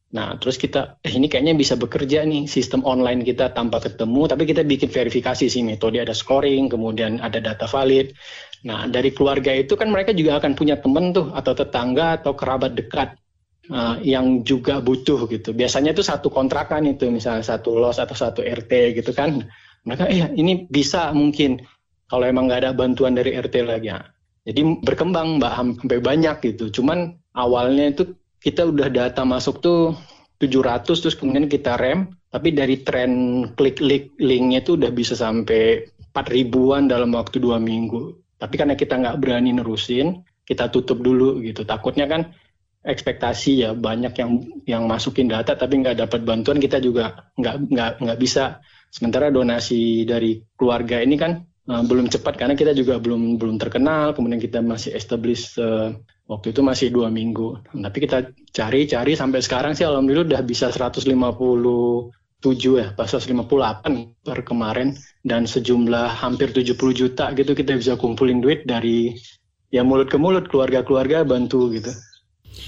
Nah, terus kita, eh ini kayaknya bisa bekerja nih sistem online kita tanpa ketemu, tapi kita bikin verifikasi sih metode ada scoring, kemudian ada data valid. Nah, dari keluarga itu kan mereka juga akan punya teman tuh atau tetangga atau kerabat dekat uh, yang juga butuh gitu. Biasanya itu satu kontrakan itu, misalnya satu los atau satu RT gitu kan. Mereka, eh ini bisa mungkin kalau emang nggak ada bantuan dari RT lagi. Ya. Jadi berkembang mbak sampai banyak gitu. Cuman awalnya itu kita udah data masuk tuh 700 terus kemudian kita rem. Tapi dari tren klik link linknya tuh udah bisa sampai 4 ribuan dalam waktu dua minggu. Tapi karena kita nggak berani nerusin kita tutup dulu gitu. Takutnya kan ekspektasi ya banyak yang yang masukin data tapi nggak dapat bantuan. Kita juga nggak nggak nggak bisa. Sementara donasi dari keluarga ini kan uh, belum cepat karena kita juga belum belum terkenal kemudian kita masih establish uh, Waktu itu masih dua minggu. Tapi kita cari-cari sampai sekarang sih alhamdulillah udah bisa 157 ya, pas 158 per kemarin dan sejumlah hampir 70 juta gitu kita bisa kumpulin duit dari ya mulut ke mulut keluarga-keluarga bantu gitu.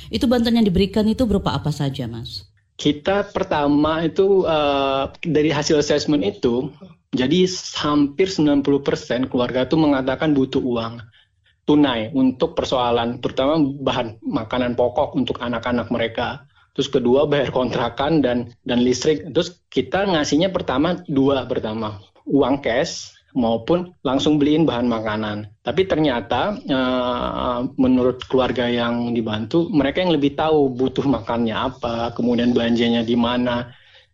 Itu bantuan yang diberikan itu berupa apa saja, Mas? Kita pertama itu uh, dari hasil assessment itu jadi hampir 90% keluarga itu mengatakan butuh uang tunai untuk persoalan terutama bahan makanan pokok untuk anak-anak mereka. Terus kedua bayar kontrakan dan dan listrik. Terus kita ngasihnya pertama dua pertama uang cash maupun langsung beliin bahan makanan. Tapi ternyata uh, menurut keluarga yang dibantu mereka yang lebih tahu butuh makannya apa, kemudian belanjanya di mana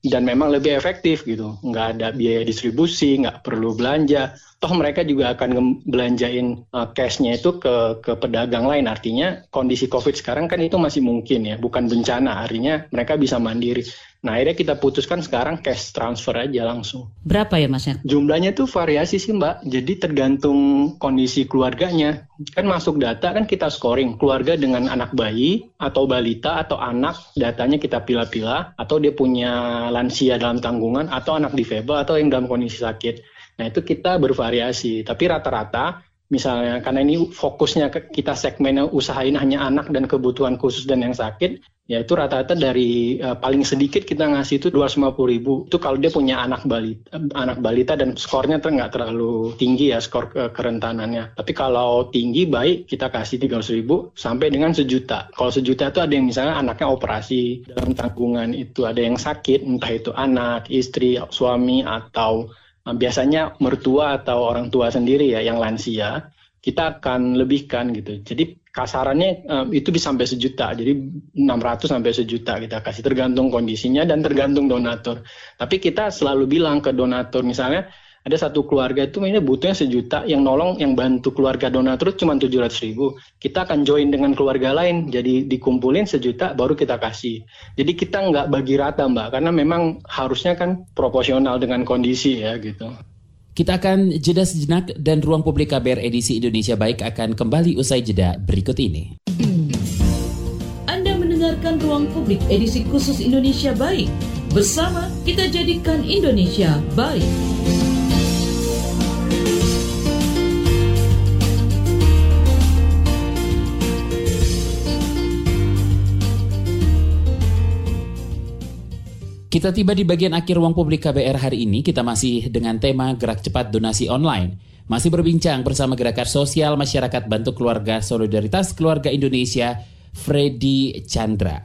dan memang lebih efektif gitu. Nggak ada biaya distribusi nggak perlu belanja. Toh mereka juga akan belanjain uh, cashnya itu ke ke pedagang lain. Artinya kondisi covid sekarang kan itu masih mungkin ya bukan bencana. Artinya mereka bisa mandiri Nah akhirnya kita putuskan sekarang cash transfer aja langsung. Berapa ya mas? Jumlahnya tuh variasi sih mbak. Jadi tergantung kondisi keluarganya. Kan masuk data kan kita scoring keluarga dengan anak bayi atau balita atau anak datanya kita pilih-pilih atau dia punya lansia dalam tanggungan atau anak difabel atau yang dalam kondisi sakit. Nah itu kita bervariasi. Tapi rata-rata misalnya karena ini fokusnya kita segmennya usahain hanya anak dan kebutuhan khusus dan yang sakit ya itu rata-rata dari uh, paling sedikit kita ngasih itu 250 ribu. Itu kalau dia punya anak balita anak balita dan skornya nggak terlalu tinggi ya skor ke kerentanannya. Tapi kalau tinggi baik kita kasih 300 ribu sampai dengan sejuta. Kalau sejuta itu ada yang misalnya anaknya operasi dalam tanggungan itu ada yang sakit entah itu anak istri suami atau biasanya mertua atau orang tua sendiri ya yang lansia kita akan lebihkan gitu. Jadi kasarannya um, itu bisa sampai sejuta. Jadi 600 sampai sejuta kita kasih tergantung kondisinya dan tergantung donatur. Tapi kita selalu bilang ke donatur misalnya ada satu keluarga itu ini butuhnya sejuta yang nolong yang bantu keluarga donatur cuma tujuh ratus ribu kita akan join dengan keluarga lain jadi dikumpulin sejuta baru kita kasih jadi kita nggak bagi rata mbak karena memang harusnya kan proporsional dengan kondisi ya gitu kita akan jeda sejenak dan ruang publik KBR edisi Indonesia Baik akan kembali usai jeda berikut ini. Anda mendengarkan ruang publik edisi khusus Indonesia Baik. Bersama kita jadikan Indonesia baik. Kita tiba di bagian akhir ruang publik KBR hari ini. Kita masih dengan tema gerak cepat donasi online. Masih berbincang bersama Gerakan Sosial Masyarakat Bantu Keluarga Solidaritas Keluarga Indonesia, Freddy Chandra.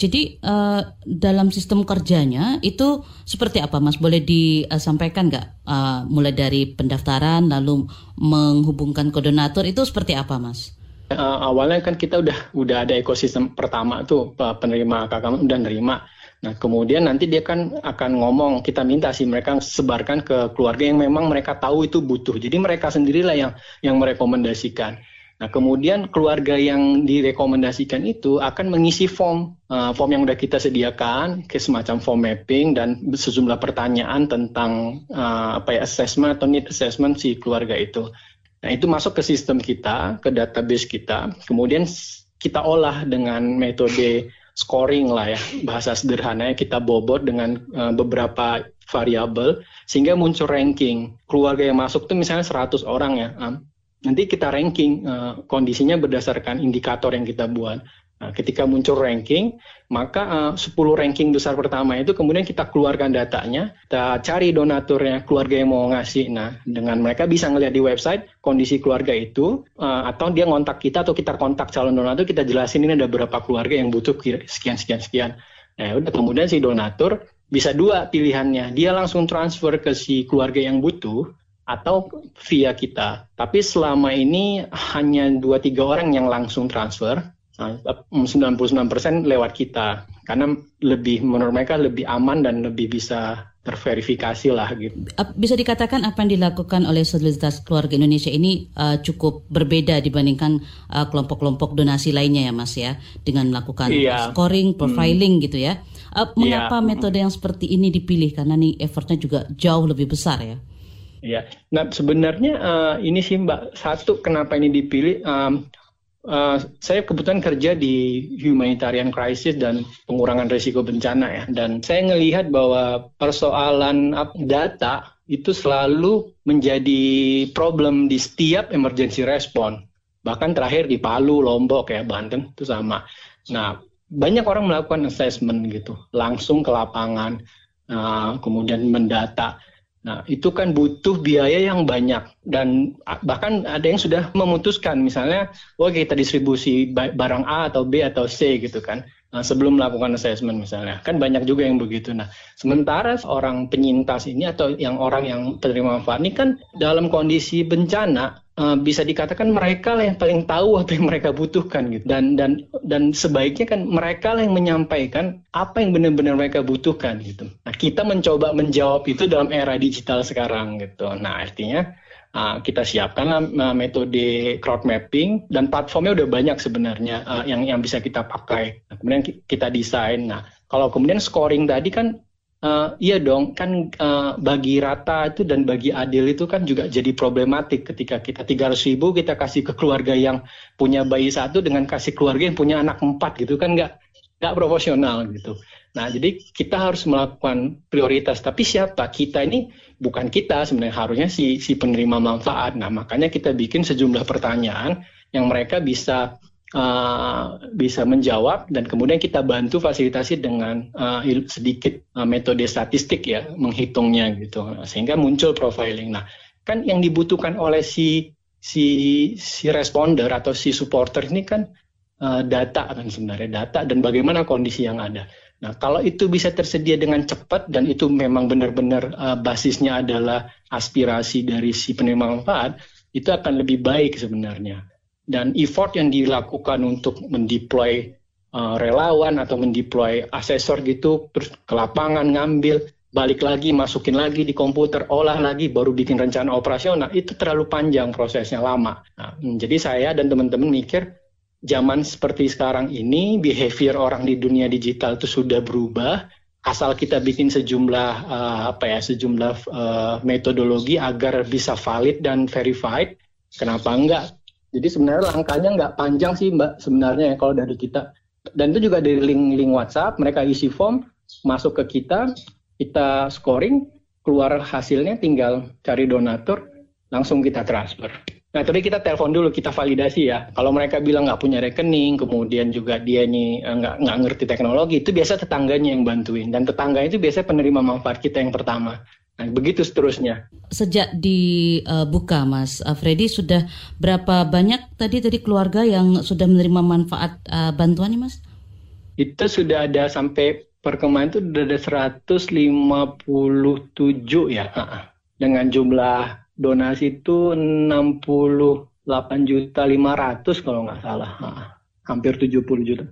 Jadi uh, dalam sistem kerjanya itu seperti apa, Mas? Boleh disampaikan nggak? Uh, mulai dari pendaftaran, lalu menghubungkan ke donatur itu seperti apa, Mas? Uh, awalnya kan kita udah udah ada ekosistem pertama tuh penerima KKM udah nerima Nah, kemudian nanti dia kan akan ngomong, kita minta sih mereka sebarkan ke keluarga yang memang mereka tahu itu butuh. Jadi mereka sendirilah yang yang merekomendasikan. Nah, kemudian keluarga yang direkomendasikan itu akan mengisi form, uh, form yang sudah kita sediakan, ke semacam form mapping dan sejumlah pertanyaan tentang uh, apa ya assessment atau need assessment si keluarga itu. Nah, itu masuk ke sistem kita, ke database kita. Kemudian kita olah dengan metode scoring lah ya. Bahasa sederhananya kita bobot dengan uh, beberapa variabel sehingga muncul ranking. Keluarga yang masuk tuh misalnya 100 orang ya um, nanti kita ranking uh, kondisinya berdasarkan indikator yang kita buat Nah, ketika muncul ranking, maka uh, 10 ranking besar pertama itu kemudian kita keluarkan datanya, kita cari donaturnya, keluarga yang mau ngasih. Nah, dengan mereka bisa ngelihat di website kondisi keluarga itu, uh, atau dia ngontak kita atau kita kontak calon donatur, kita jelasin ini ada berapa keluarga yang butuh sekian sekian sekian. Nah, udah kemudian si donatur bisa dua pilihannya, dia langsung transfer ke si keluarga yang butuh atau via kita. Tapi selama ini hanya dua tiga orang yang langsung transfer 99% lewat kita karena lebih menurut mereka lebih aman dan lebih bisa terverifikasi lah gitu. Bisa dikatakan apa yang dilakukan oleh Solidaritas Keluarga Indonesia ini uh, cukup berbeda dibandingkan uh, kelompok-kelompok donasi lainnya ya Mas ya dengan melakukan iya. scoring, hmm. profiling hmm. gitu ya. Uh, mengapa iya. metode yang seperti ini dipilih karena nih effortnya juga jauh lebih besar ya? Iya. Nah sebenarnya uh, ini sih Mbak satu kenapa ini dipilih um, Uh, saya kebetulan kerja di humanitarian crisis dan pengurangan risiko bencana ya, dan saya melihat bahwa persoalan data itu selalu menjadi problem di setiap emergency response. Bahkan terakhir di Palu, Lombok ya, Banten itu sama. Nah, banyak orang melakukan assessment gitu, langsung ke lapangan, uh, kemudian mendata. Nah, itu kan butuh biaya yang banyak dan bahkan ada yang sudah memutuskan misalnya, oh kita distribusi barang A atau B atau C gitu kan. Nah, sebelum melakukan assessment misalnya. Kan banyak juga yang begitu. Nah, sementara orang penyintas ini atau yang orang yang penerima manfaat ini kan dalam kondisi bencana uh, bisa dikatakan mereka lah yang paling tahu apa yang mereka butuhkan gitu dan dan dan sebaiknya kan mereka lah yang menyampaikan apa yang benar-benar mereka butuhkan gitu. Nah kita mencoba menjawab itu dalam era digital sekarang gitu. Nah artinya uh, kita siapkan uh, metode crowd mapping dan platformnya udah banyak sebenarnya uh, yang yang bisa kita pakai. Nah, kemudian kita desain. Nah kalau kemudian scoring tadi kan Uh, iya dong, kan uh, bagi rata itu dan bagi adil itu kan juga jadi problematik ketika kita 300 ribu kita kasih ke keluarga yang punya bayi satu dengan kasih keluarga yang punya anak empat gitu kan nggak nggak proporsional gitu. Nah jadi kita harus melakukan prioritas. Tapi siapa kita ini bukan kita sebenarnya harusnya si si penerima manfaat. Nah makanya kita bikin sejumlah pertanyaan yang mereka bisa uh, bisa menjawab dan kemudian kita bantu fasilitasi dengan uh, sedikit uh, metode statistik ya menghitungnya gitu sehingga muncul profiling. Nah kan yang dibutuhkan oleh si si si responder atau si supporter ini kan uh, data kan sebenarnya data dan bagaimana kondisi yang ada. Nah, kalau itu bisa tersedia dengan cepat dan itu memang benar-benar uh, basisnya adalah aspirasi dari si penerima manfaat, itu akan lebih baik sebenarnya dan effort yang dilakukan untuk mendeploy uh, relawan atau mendeploy asesor gitu terus ke lapangan ngambil balik lagi masukin lagi di komputer olah lagi baru bikin rencana operasional itu terlalu panjang prosesnya lama. Nah, jadi saya dan teman-teman mikir zaman seperti sekarang ini behavior orang di dunia digital itu sudah berubah. Asal kita bikin sejumlah uh, apa ya sejumlah uh, metodologi agar bisa valid dan verified kenapa enggak jadi sebenarnya langkahnya nggak panjang sih Mbak sebenarnya ya kalau dari kita. Dan itu juga dari link-link WhatsApp, mereka isi form, masuk ke kita, kita scoring, keluar hasilnya tinggal cari donatur, langsung kita transfer. Nah, tapi kita telepon dulu, kita validasi ya. Kalau mereka bilang nggak punya rekening, kemudian juga dia nih eh, nggak nggak ngerti teknologi, itu biasa tetangganya yang bantuin. Dan tetangga itu biasa penerima manfaat kita yang pertama. Nah, begitu seterusnya. Sejak dibuka, Mas uh, Freddy, sudah berapa banyak tadi dari keluarga yang sudah menerima manfaat uh, bantuan nih, Mas? Itu sudah ada sampai perkemahan itu sudah ada 157 ya, dengan jumlah donasi itu 68 juta 500 kalau nggak salah, hampir 70 juta.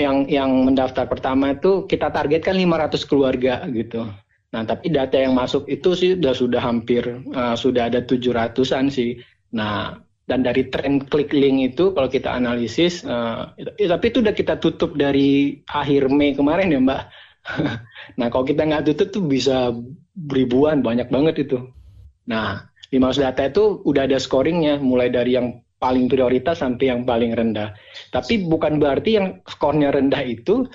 Yang yang mendaftar pertama itu kita targetkan 500 keluarga gitu. Nah, tapi data yang masuk itu sih sudah sudah hampir uh, sudah ada 700-an sih. Nah, dan dari tren klik link itu kalau kita analisis uh, tapi itu udah kita tutup dari akhir Mei kemarin ya, Mbak. <laughs> nah, kalau kita nggak tutup tuh bisa ribuan, banyak banget itu. Nah, 500 data itu udah ada scoringnya, mulai dari yang paling prioritas sampai yang paling rendah. Tapi bukan berarti yang skornya rendah itu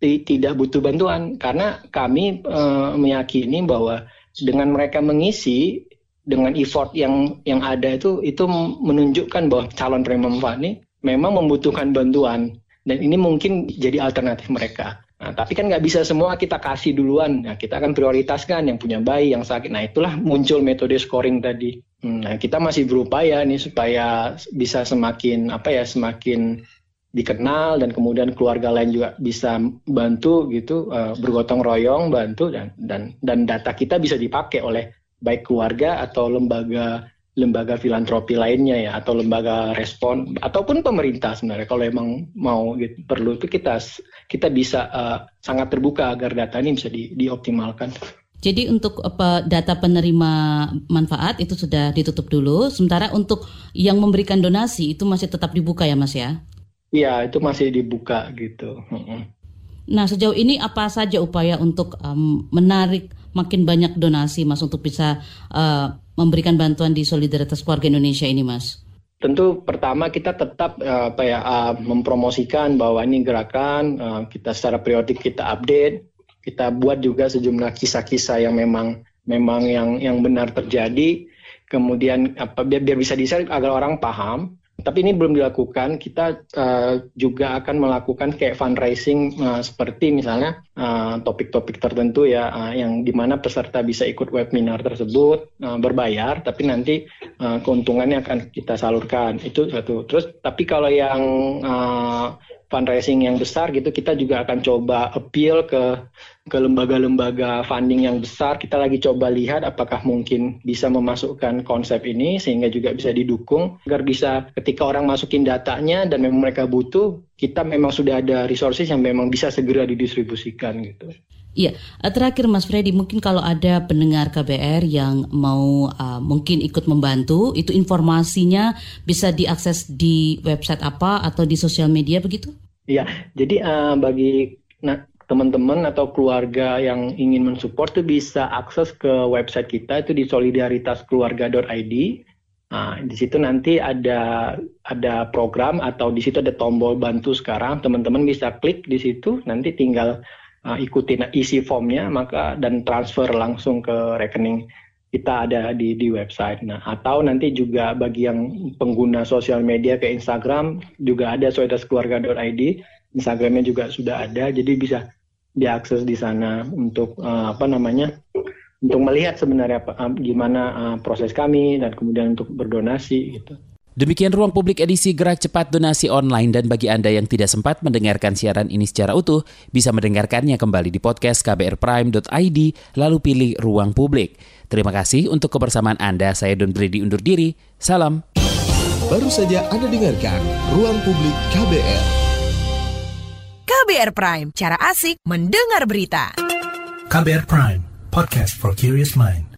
tidak butuh bantuan, karena kami e, meyakini bahwa dengan mereka mengisi dengan effort yang yang ada itu itu menunjukkan bahwa calon manfaat ini memang membutuhkan bantuan dan ini mungkin jadi alternatif mereka. Nah, tapi kan nggak bisa semua kita kasih duluan. Nah, kita akan prioritaskan yang punya bayi, yang sakit. Nah, itulah muncul metode scoring tadi. Hmm, nah, kita masih berupaya nih supaya bisa semakin apa ya, semakin dikenal dan kemudian keluarga lain juga bisa bantu gitu, uh, bergotong royong bantu dan dan dan data kita bisa dipakai oleh baik keluarga atau lembaga lembaga filantropi lainnya ya atau lembaga respon ataupun pemerintah sebenarnya kalau emang mau gitu, perlu itu kita kita bisa uh, sangat terbuka agar data ini bisa di, dioptimalkan. Jadi untuk apa data penerima manfaat itu sudah ditutup dulu, sementara untuk yang memberikan donasi itu masih tetap dibuka ya Mas ya? Iya itu masih dibuka gitu. Nah sejauh ini apa saja upaya untuk um, menarik makin banyak donasi Mas untuk bisa uh, memberikan bantuan di solidaritas keluarga Indonesia ini Mas? Tentu pertama kita tetap uh, apa ya uh, mempromosikan bahwa ini gerakan uh, kita secara periodik kita update, kita buat juga sejumlah kisah-kisah yang memang memang yang yang benar terjadi, kemudian apa biar, biar bisa di agar orang paham tapi ini belum dilakukan. Kita uh, juga akan melakukan kayak fundraising uh, seperti misalnya eh, topik-topik uh, tertentu ya, uh, yang di mana peserta bisa ikut webinar tersebut uh, berbayar, tapi nanti uh, keuntungannya akan kita salurkan. Itu satu. Terus tapi kalau yang uh, fundraising yang besar gitu kita juga akan coba appeal ke ke lembaga-lembaga funding yang besar kita lagi coba lihat apakah mungkin bisa memasukkan konsep ini sehingga juga bisa didukung agar bisa ketika orang masukin datanya dan memang mereka butuh kita memang sudah ada resources yang memang bisa segera didistribusikan gitu. Iya, eh, terakhir Mas Freddy, mungkin kalau ada pendengar KBR yang mau uh, mungkin ikut membantu, itu informasinya bisa diakses di website apa atau di sosial media begitu? Iya, jadi uh, bagi teman-teman atau keluarga yang ingin mensupport itu bisa akses ke website kita itu di solidaritaskeluarga.id. Nah, di situ nanti ada ada program atau di situ ada tombol bantu sekarang. Teman-teman bisa klik di situ, nanti tinggal uh, ikutin isi formnya maka dan transfer langsung ke rekening kita ada di di website. Nah, atau nanti juga bagi yang pengguna sosial media ke Instagram juga ada solidaritaskeluarga.id. Instagramnya juga sudah ada, jadi bisa diakses di sana untuk uh, apa namanya untuk melihat sebenarnya apa, uh, gimana uh, proses kami dan kemudian untuk berdonasi gitu. Demikian ruang publik edisi Gerak Cepat Donasi Online dan bagi Anda yang tidak sempat mendengarkan siaran ini secara utuh, bisa mendengarkannya kembali di podcast kbrprime.id lalu pilih Ruang Publik. Terima kasih untuk kebersamaan Anda. Saya Don Brady undur diri. Salam. Baru saja Anda dengarkan Ruang Publik KBR. KBR Prime, cara asik mendengar berita. KBR Prime, podcast for curious mind.